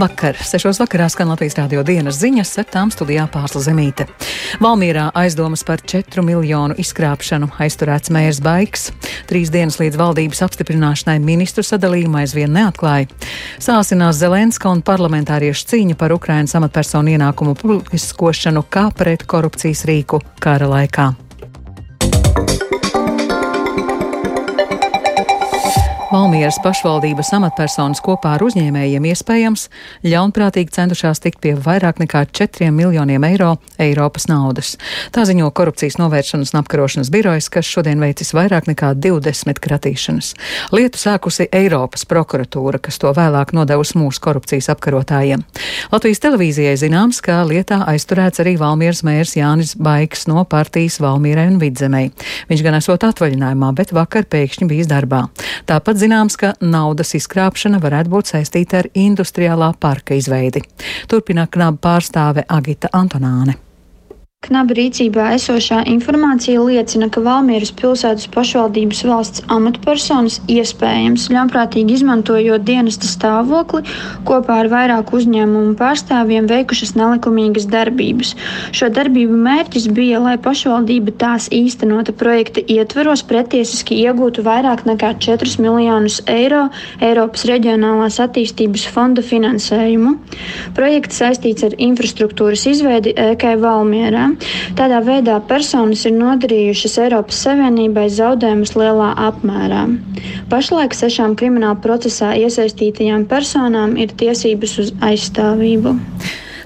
Labvakar! Sešos vakarā skan Latvijas rādio dienas ziņas, ar tām studijā Pārsla Zemīte. Valmierā aizdomas par 4 miljonu izkrāpšanu aizturēts mērs Baiks. Trīs dienas līdz valdības apstiprināšanai ministru sadalījuma aizvien neatklāja. Sāsinās Zelenska un parlamentāriešu cīņa par Ukrainas amatpersonu ienākumu publiskošanu kā pret korupcijas rīku kara laikā. Valmieras pašvaldības amatpersonas kopā ar uzņēmējiem iespējams ļaunprātīgi centušās tikt pie vairāk nekā 4 miljoniem eiro Eiropas naudas. Tā ziņo korupcijas novēršanas un apkarošanas birojas, kas šodien veicis vairāk nekā 20 kratīšanas. Lietu sākusi Eiropas prokuratūra, kas to vēlāk nodevusi mūsu korupcijas apkarotājiem. Latvijas televīzijai zināms, ka lietā aizturēts arī Valmieras mērs Jānis Baiks no partijas Valmierai un Vidzemei. Viņš gan esot atvaļinājumā, bet vakar pēkšņi bijis darbā. Tāpat zināms, ka naudas izkrāpšana varētu būt saistīta ar industriālā parka izveidi. Turpina knaba pārstāve Agita Antonāne. Knaba rīcībā esošā informācija liecina, ka Valmieras pilsētas pašvaldības valsts amatpersonas iespējams ļaunprātīgi izmantojot dienesta stāvokli kopā ar vairāku uzņēmumu pārstāvjiem veikušas nelikumīgas darbības. Šo darbību mērķis bija, lai pašvaldība tās īstenota projekta ietveros pretiesiski iegūtu vairāk nekā 4 miljonus eiro Eiropas reģionālās attīstības fonda finansējumu. Projekts saistīts ar infrastruktūras izveidi EK Valmierā. Tādā veidā personas ir nodarījušas Eiropas Savienībai zaudējumus lielā apmērā. Pašlaik sešām krimināla procesā iesaistītajām personām ir tiesības uz aizstāvību.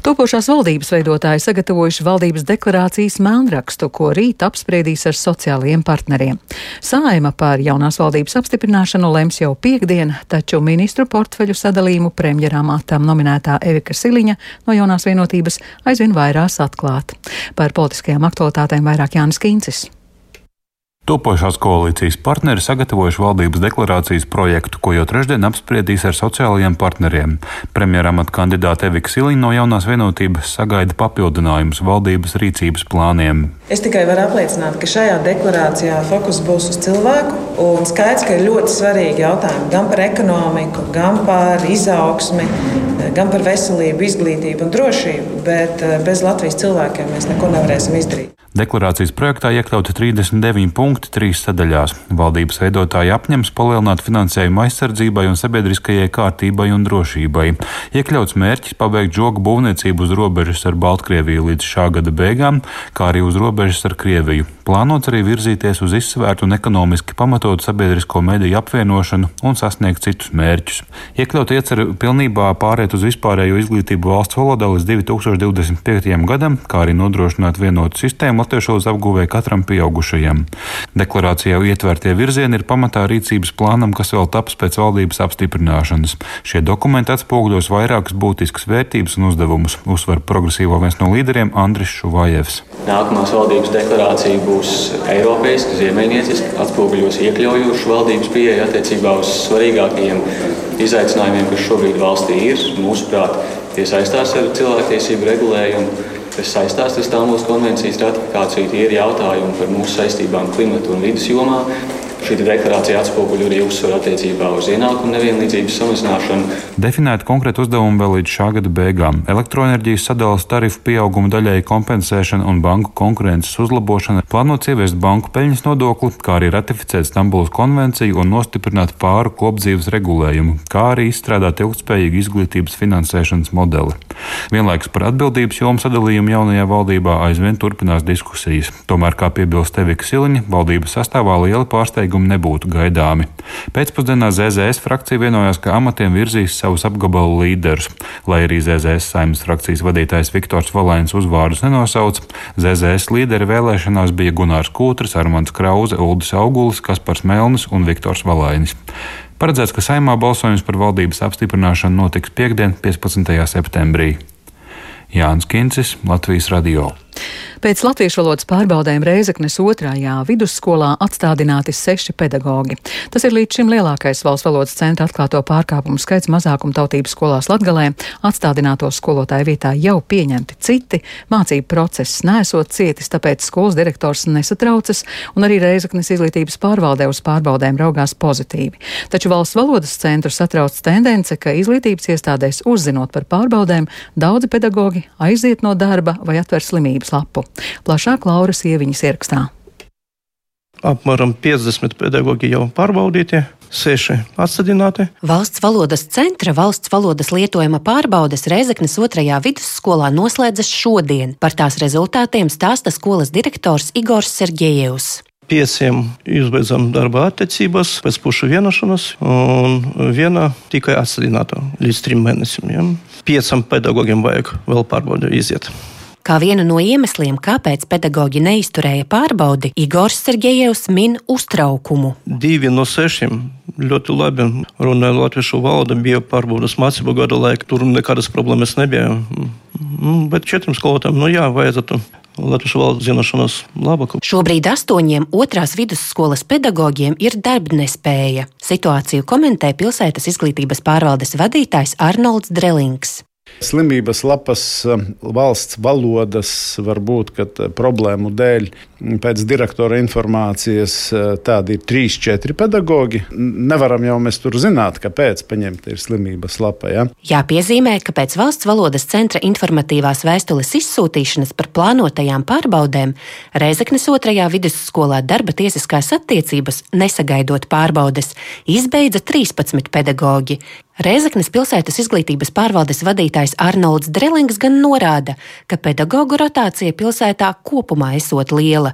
Topošās valdības veidotāji sagatavojuši valdības deklarācijas melnrakstu, ko rīt apspriedīs ar sociālajiem partneriem. Sāima par jaunās valdības apstiprināšanu lems jau piekdien, taču ministru portfeļu sadalījumu premjerām atam nominētā Evika Siliņa no jaunās vienotības aizvien vairās atklāt. Par politiskajām aktualitātēm vairāk Jānis Kīncis. Topošās koalīcijas partneri sagatavojuši valdības deklarācijas projektu, ko jau trešdien apspriedīs ar sociālajiem partneriem. Premjeramata kandidāte Evika Siliņa no jaunās vienotības sagaida papildinājumus valdības rīcības plāniem. Es tikai varu apliecināt, ka šajā deklarācijā fokus būs uz cilvēku. Un skaidrs, ka ir ļoti svarīgi jautājumi gan par ekonomiku, gan par izaugsmi, gan par veselību, izglītību un drošību. Bet eh, bez Latvijas cilvēkiem mēs neko nevarēsim izdarīt. Deklarācijas projektā iekļauti 39 punkti trīs sadaļās. Valdības veidotāji apņems palielināt finansējumu aizsardzībai un sabiedriskajai kārtībai un drošībai. Iekļauts mērķis pabeigt žogu būvniecību uz robežas ar Baltkrieviju līdz šā gada beigām, kā arī uz robežas ar Krieviju. Plānots arī virzīties uz izsvērtu un ekonomiski pamatotu sabiedrisko mediju apvienošanu un sasniegt citus mērķus. Iekļaut iecer pilnībā pāriet uz vispārējo izglītību valsts valodā līdz 2025. gadam, kā arī nodrošināt vienotu sistēmu latviešu valodas apgūvēja katram pieaugušajam. Deklarācijā ietvērtie virzieni ir pamatā rīcības plānam, kas vēl taps pēc valdības apstiprināšanas. Šie dokumenti atspoguļos vairākas būtiskas vērtības un uzdevumus, uzsver progresīvo viens no līderiem Andris Šuvājevs. Nākamās valdības deklarācija būs eiropeiska, ziemeļnieciska, atspoguļos iekļaujošu valdības pieeja attiecībā uz svarīgākajiem izaicinājumiem, kas šobrīd valstī ir. Mūsuprāt, tie saistās ar cilvēktiesību regulējumu kas saistās ar Stambulas konvencijas ratifikāciju. Tie ir jautājumi par mūsu saistībām klimata un vidas jomā. Šī deklarācija atspoguļo arī uzsvaru attiecībā uz ienākumu nevienlīdzības samazināšanu. Definēta konkrēta uzdevuma vēl līdz šā gada beigām - elektroenerģijas sadalas tarifu pieauguma daļēji kompensēšana un banku konkurences uzlabošana, plānots ieviest banku peļņas nodokli, kā arī ratificēt Stambulas konvenciju un nostiprināt pāru kopdzīves regulējumu, kā arī izstrādāt ilgspējīgu izglītības finansēšanas modeli. Vienlaikus par atbildības jomu sadalījumu jaunajā valdībā aizvien turpinās diskusijas. Tomēr, kā piebilst Evika Siliņa, valdības sastāvā liela pārsteiguma nebūtu gaidāmi. Pēcpusdienā ZZS frakcija vienojās, ka amatiem virzīs savus apgabalu līderus. Lai arī ZZS saimnes frakcijas vadītājs Viktors Valēns uzvārdus nenosauca, ZZS līderi vēlēšanās bija Gunārs Kūtris, Armāns Krause, Uldis Augulis, Kaspars Melnis un Viktors Valainis. Paredzēts, ka saimā balsojums par valdības apstiprināšanu notiks piekdien, 15. septembrī. Jānis Kincis, Latvijas Radio. Pēc latviešu valodas pārbaudēm Reizeknes otrajā vidusskolā atstādināti seši pedagoģi. Tas ir līdz šim lielākais valsts valodas centra atklāto pārkāpumu skaits mazākumtautības skolās Latgalē. Atstādināto skolotāju vietā jau pieņemti citi, mācību process nesot cietis, tāpēc skolas direktors nesatraucas un arī Reizeknes izglītības pārvaldē uz pārbaudēm raugās pozitīvi. Taču valsts valodas centru satrauc tendence, ka izglītības iestādēs uzzinot par pārbaudēm, daudzi pedagoģi aiziet no darba vai atver slimības lapu. Plašāk Lauras ieviņas ierakstā. Apmēram 50 pedagoģi jau pārbaudīti, seši atstādināti. Valsts valodas centra valsts valodas lietojuma pārbaudes Reizeknas otrajā vidusskolā noslēdzas šodien. Par tās rezultātiem stāsta skolas direktors Igors Sergejevs. Pieciem izbeidzam darba attiecības pēc pušu vienošanās, un viena tikai atstādināta līdz trim mēnešiem. Ja? Piecam pedagogiem vajag vēl pārbaudi iziet. Kā vienu no iemesliem, kāpēc pedagoģi neizturēja pārbaudi, Igors Sergejevs min uztraukumu. Divi no sešiem ļoti labi runāja latviešu valodu, bija pārbaudas mācību gada laikā. Tur nekādas problēmas nebija. Mm, Bet četriem skolotājiem, nu jā, vajadzētu latviešu valodas zināšanas labāk. Šobrīd astoņiem otrās vidusskolas pedagogiem ir darbnespēja. Situāciju komentē pilsētas izglītības pārvaldes vadītājs Arnolds Drelings. Slimības lapas valsts valodas var būt, ka problēmu dēļ pēc direktora informācijas tādi ir 3-4 pedagoģi. Nevaram jau mēs tur zināt, kāpēc paņemta ir slimības lapa. Ja? Jāpiezīmē, ka pēc valsts valodas centra informatīvās vēstules izsūtīšanas par plānotajām pārbaudēm Reizeknes otrajā vidusskolā darba tiesiskās attiecības, nesagaidot pārbaudes, izbeidza 13 pedagoģi. Reizeknes pilsētas izglītības pārvaldes vadītājs Arnolds Drelings gan norāda, ka pedagoģu rotācija pilsētā kopumā esot liela.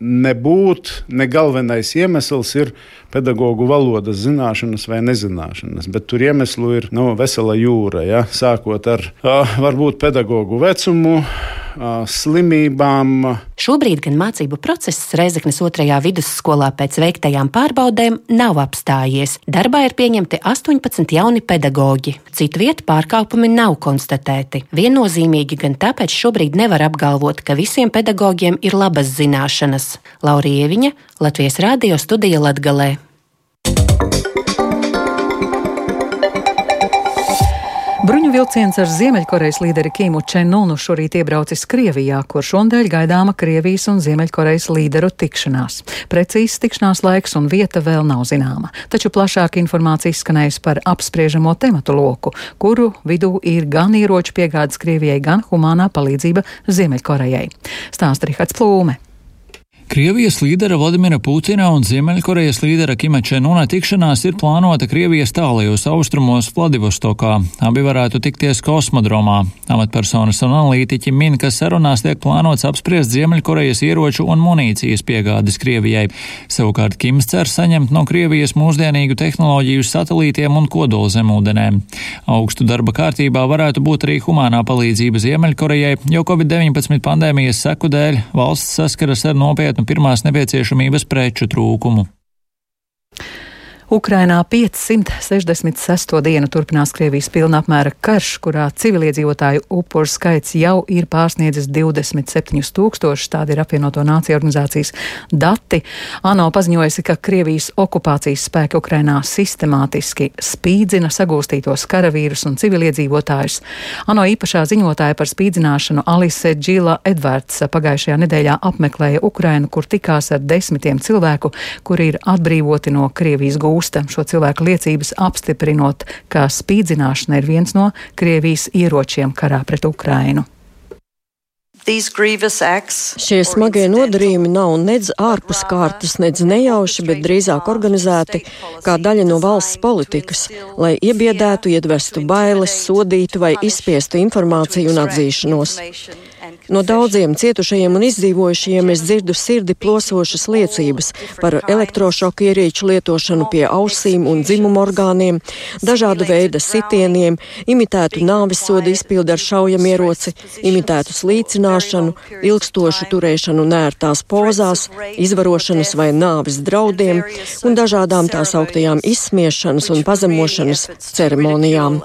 Nebūt ne galvenais iemesls ir pedagoģu valodas zināšanas vai nezināšanas, bet tur iemeslu ir nu, vesela jūra. Ja? Sākot ar varbūt pedagoģu vecumu, slimībām. Šobrīd gan mācību process Reizeknes otrajā vidusskolā pēc veiktajām pārbaudēm nav apstājies. Darbā ir pieņemti 18 jauni pedagoģi. Citu vietu pārkāpumi nav konstatēti. Viennozīmīgi gan tāpēc šobrīd nevar apgalvot, ka visiem pedagogiem ir labas zināšanas. Laurija Ieviņa, Latvijas Rādio studija Latgalē. Bruņu vilciens ar Ziemeļkorejas līderi Kimu Čenunu šorīt iebraucis Krievijā, kur šodien gaidāma Krievijas un Ziemeļkorejas līderu tikšanās. Precīzs tikšanās laiks un vieta vēl nav zināma, taču plašāka informācija izskanējusi par apspriežamo tematu loku, kuru vidū ir gan ieroču piegādes Krievijai, gan humānā palīdzība Ziemeļkorejai. Stāsta Rihards Plūme. Krievijas līdera Vladimira Putina un Ziemeļkorejas līdera Kima Čenuna tikšanās ir plānota Krievijas tālajos austrumos Vladivostokā. Abi varētu tikties kosmodromā. Amatpersonas un analītiķi min, ka sarunās tiek plānots apspriest Ziemeļkorejas ieroču un munīcijas piegādes Krievijai. Savukārt Kims cer saņemt no Krievijas mūsdienīgu tehnoloģiju satelītiem un kodolzemūdenēm. Augstu darba kārtībā varētu būt arī humānā palīdzība Ziemeļkorejai, jo Covid-19 pandēmijas seku dēļ valsts saskaras ar nopietnu pirmās nepieciešamības preču trūkumu. Ukrainā 566. dienu turpinās Krievijas pilna apmēra karš, kurā civiliedzīvotāju upuru skaits jau ir pārsniedzis 27 tūkstošus, tādi ir apvienoto nāciju organizācijas dati. ANO paziņojusi, ka Krievijas okupācijas spēki Ukrainā sistemātiski spīdzina sagūstītos karavīrus un civiliedzīvotājus. ANO īpašā ziņotāja par spīdzināšanu Alise Džila Edvards pagājušajā nedēļā apmeklēja Ukrainu, kur tikās ar desmitiem cilvēku, kuri ir atbrīvoti no Krievijas gūstas gūsta šo cilvēku liecības, apstiprinot, ka spīdzināšana ir viens no Krievijas ieročiem karā pret Ukrainu. Šie smagie nodarījumi nav nedz ārpus kārtas, nedz nejauši, bet drīzāk organizēti kā daļa no valsts politikas, lai iebiedētu, iedvestu bailes, sodītu vai izspiestu informāciju un atzīšanos. No daudziem cietušajiem un izdzīvojušajiem es dzirdu sirdi plosošas liecības par elektrošoku ierīču lietošanu pie ausīm un dzimumu orgāniem, dažādu veidu sitieniem, imitētu nāves sodu izpildu ar šaujamieroci, imitētu slīcināšanu, ilgstošu turēšanu nērtās pozās, izvarošanas vai nāves draudiem un dažādām tās augtajām izsmiešanas un pazemošanas ceremonijām.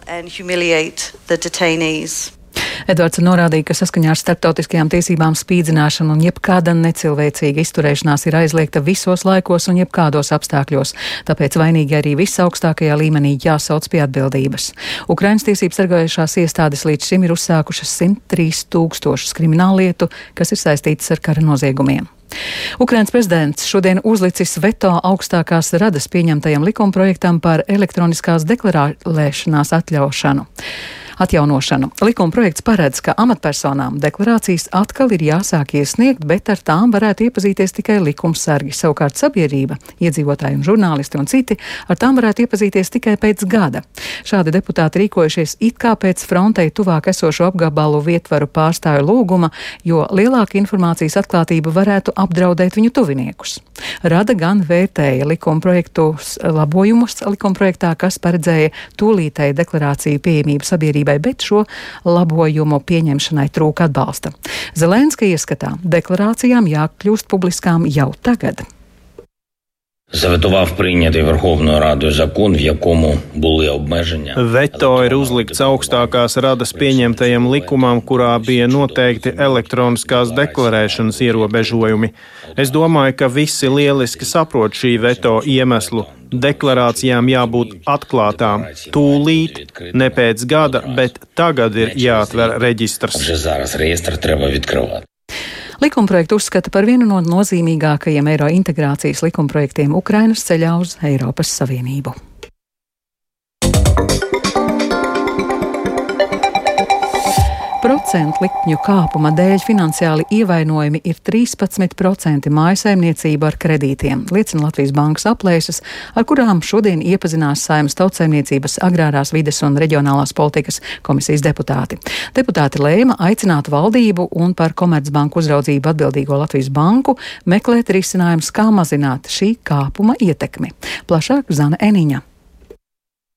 Edvards norādīja, ka saskaņā ar starptautiskajām tiesībām spīdzināšana un jebkāda necilvēcīga izturēšanās ir aizliegta visos laikos un jebkādos apstākļos, tāpēc vainīgi arī visaugstākajā līmenī jāsauc pie atbildības. Ukrainas tiesības sargājušās iestādes līdz šim ir uzsākušas 103 tūkstošus krimināllietu, kas ir saistītas ar kara noziegumiem. Ukrainas prezidents šodien uzlicis veto augstākās radas pieņemtajam likumprojektam par elektroniskās deklarēšanās atļaušanu atjaunošanu. Likuma projekts paredz, ka amatpersonām deklarācijas atkal ir jāsāk iesniegt, bet ar tām varētu iepazīties tikai likumsargi. Savukārt sabiedrība, iedzīvotāji un žurnālisti un citi ar tām varētu iepazīties tikai pēc gada. Šādi deputāti rīkojušies it kā pēc frontei tuvāk esošo apgabalu vietvaru pārstāju lūguma, jo lielāka informācijas atklātība varētu apdraudēt viņu tuviniekus. Rada gan vērtēja likuma projektu labojumus likumprojektā, kas paredzēja tūlītēju deklarāciju pieejamību sabiedrībai sabiedrībai, bet šo labojumu pieņemšanai trūka atbalsta. Zelenska ieskatā deklarācijām jākļūst publiskām jau tagad. Заветував прийнятий Верховною Радою закон, в якому були обмеження. Veto ir uzlikts augstākās radas pieņemtajam likumam, kurā bija noteikti elektroniskās deklarēšanas ierobežojumi. Es domāju, ka visi lieliski saprot šī veto iemeslu. Deklarācijām jābūt atklātām tūlīt, ne pēc gada, bet tagad ir jāatver reģistrs. Likumprojektu uzskata par vienu no nozīmīgākajiem eiro integrācijas likumprojektiem Ukrainas ceļā uz Eiropas Savienību. Procentu likmju kāpuma dēļ finansiāli ievainojumi ir 13% mājasaimniecība ar kredītiem, liecina Latvijas bankas aplēses, ar kurām šodien iepazinās Saimas tautsaimniecības agrārās vides un reģionālās politikas komisijas deputāti. Deputāti lēma aicināt valdību un par Komercbanku uzraudzību atbildīgo Latvijas banku meklēt risinājumus, kā mazināt šī kāpuma ietekmi. Plašāk Zana Eniņa.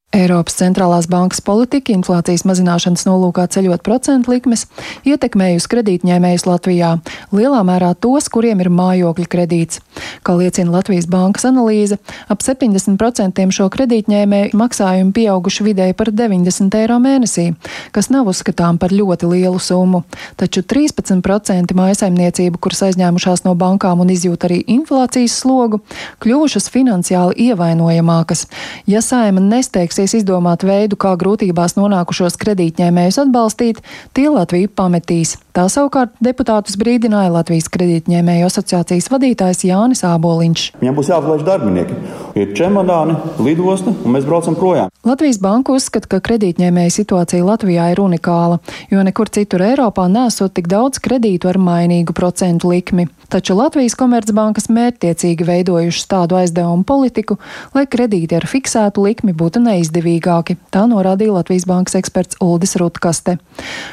Eiropas centrālās bankas politika inflācijas mazināšanas nolūkā ceļot procentu likmes ietekmējusi kredītņēmējus Latvijā, lielā mērā tos, kuriem ir mājokļa kredīts. Kā liecina Latvijas bankas analīze, ap 70% šo kredītņēmēju maksājumi pieauguši vidēji par 90 eiro mēnesī, kas nav uzskatām par ļoti lielu summu. Taču 13% mājasaimniecību, kuras aizņēmušās no bankām un izjūt arī inflācijas slogu, kļuvušas finansiāli ievainojamākas. Ja saima nesteigs nāksies izdomāt veidu, kā grūtībās nonākušos kredītņēmējus atbalstīt, tie Latviju pametīs. Tā savukārt deputātus brīdināja Latvijas kredītņēmēju asociācijas vadītājs Jānis Āboliņš. Viņam būs jāatlaiž darbinieki. Ir čemodāni, lidosta, un mēs braucam projām. Latvijas banka uzskata, ka kredītņēmēja situācija Latvijā ir unikāla, jo nekur citur Eiropā nesot tik daudz kredītu ar mainīgu procentu likmi. Taču Latvijas Komercbankas mērķtiecīgi veidojušas tādu aizdevumu politiku, lai kredīti ar fiksētu likmi būtu neizdevīgāki. Tā norādīja Latvijas bankas eksperts Uldis Rutkaste.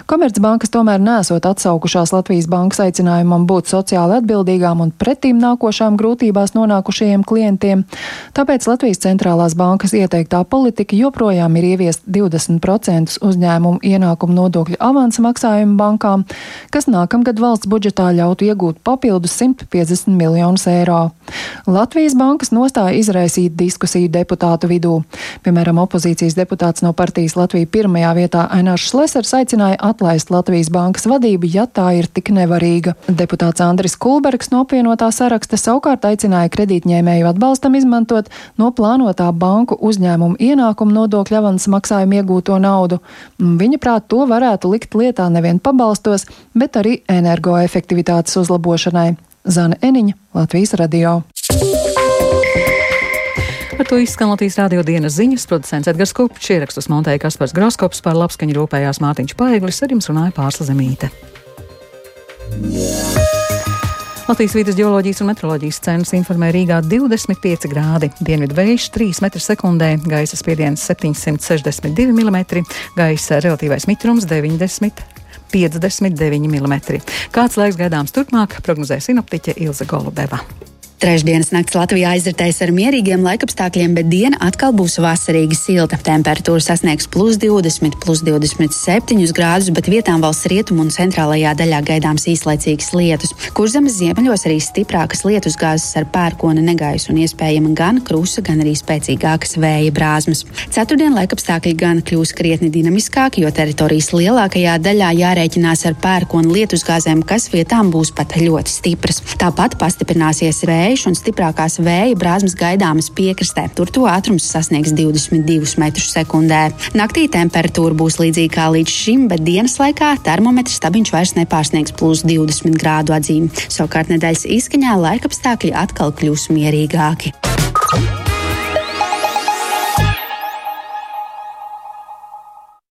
Komercbankas tomēr nesot atsaukušās Latvijas bankas aicinājumam būt sociāli atbildīgām un pretīm nākošām grūtībās nonākušajiem klientiem. Tāpēc Latvijas centrālās bankas ieteiktā politika joprojām ir ieviest 20% uzņēmumu ienākumu nodokļu avansa maksājumu bankām, kas nākamgad valsts budžetā ļautu iegūt papildus 150 miljonus eiro. Latvijas bankas nostāja izraisīt diskusiju deputātu vidū. Piemēram, opozīcijas deputāts no partijas Latvija pirmajā vietā Ainārs Šlesers aicināja atlaist Latvijas bankas vadību ja tā ir tik nevarīga. Deputāts Andris Kulbergs no apvienotā saraksta savukārt aicināja kredītņēmēju atbalstam izmantot no plānotā banku uzņēmumu ienākumu nodokļu avans maksājumu iegūto naudu. Viņa prāt to varētu likt lietā nevien pabalstos, bet arī energoefektivitātes uzlabošanai. Zana Eniņa, Latvijas radio. Ar to izskan Latvijas rādio dienas ziņas, producents Edgars Kupčs, ierakstus montēja Kaspars Groskops, par labskaņu rūpējās Mārtiņš Paeglis, ar jums runāja Pārsla Zemīte. Latvijas vidas geoloģijas un meteoroloģijas centrs informē Rīgā 25 grādi, dienvidu vējš 3 m2, gaisa spiediens 762 mm, gaisa relatīvais mitrums 90 59 mm. Kāds laiks gaidāms turpmāk, prognozē sinoptiķe Ilze Golubeva. Trešdienas nakts Latvijā aizritēs ar mierīgiem laikapstākļiem, bet diena atkal būs vasarīgi silta. Temperatūra sasniegs plus 20, plus 27 grādus, bet vietām valsts rietumu un centrālajā daļā gaidāms īslaicīgas lietus. Kurzemes ziemeļos arī stiprākas lietus gāzes ar pērkona negaisu un iespējama gan krusa, gan arī spēcīgākas vēja brāzmas. Ceturtdien laikapstākļi gan kļūs krietni dinamiskāki, jo teritorijas lielākajā daļā jārēķinās ar pērkona lietusgāzēm, kas vietām būs pat ļoti stipras. Tāpat pastiprināsies vēja vējš un stiprākās vēja brāzmas gaidāmas piekrastē. Tur to ātrums sasniegs 22 m2. Naktī temperatūra būs līdzīga kā līdz šim, bet dienas laikā termometra stabiņš vairs nepārsniegs plus 20 grādu atzīmi. Savukārt nedēļas izskaņā laikapstākļi atkal kļūs mierīgāki.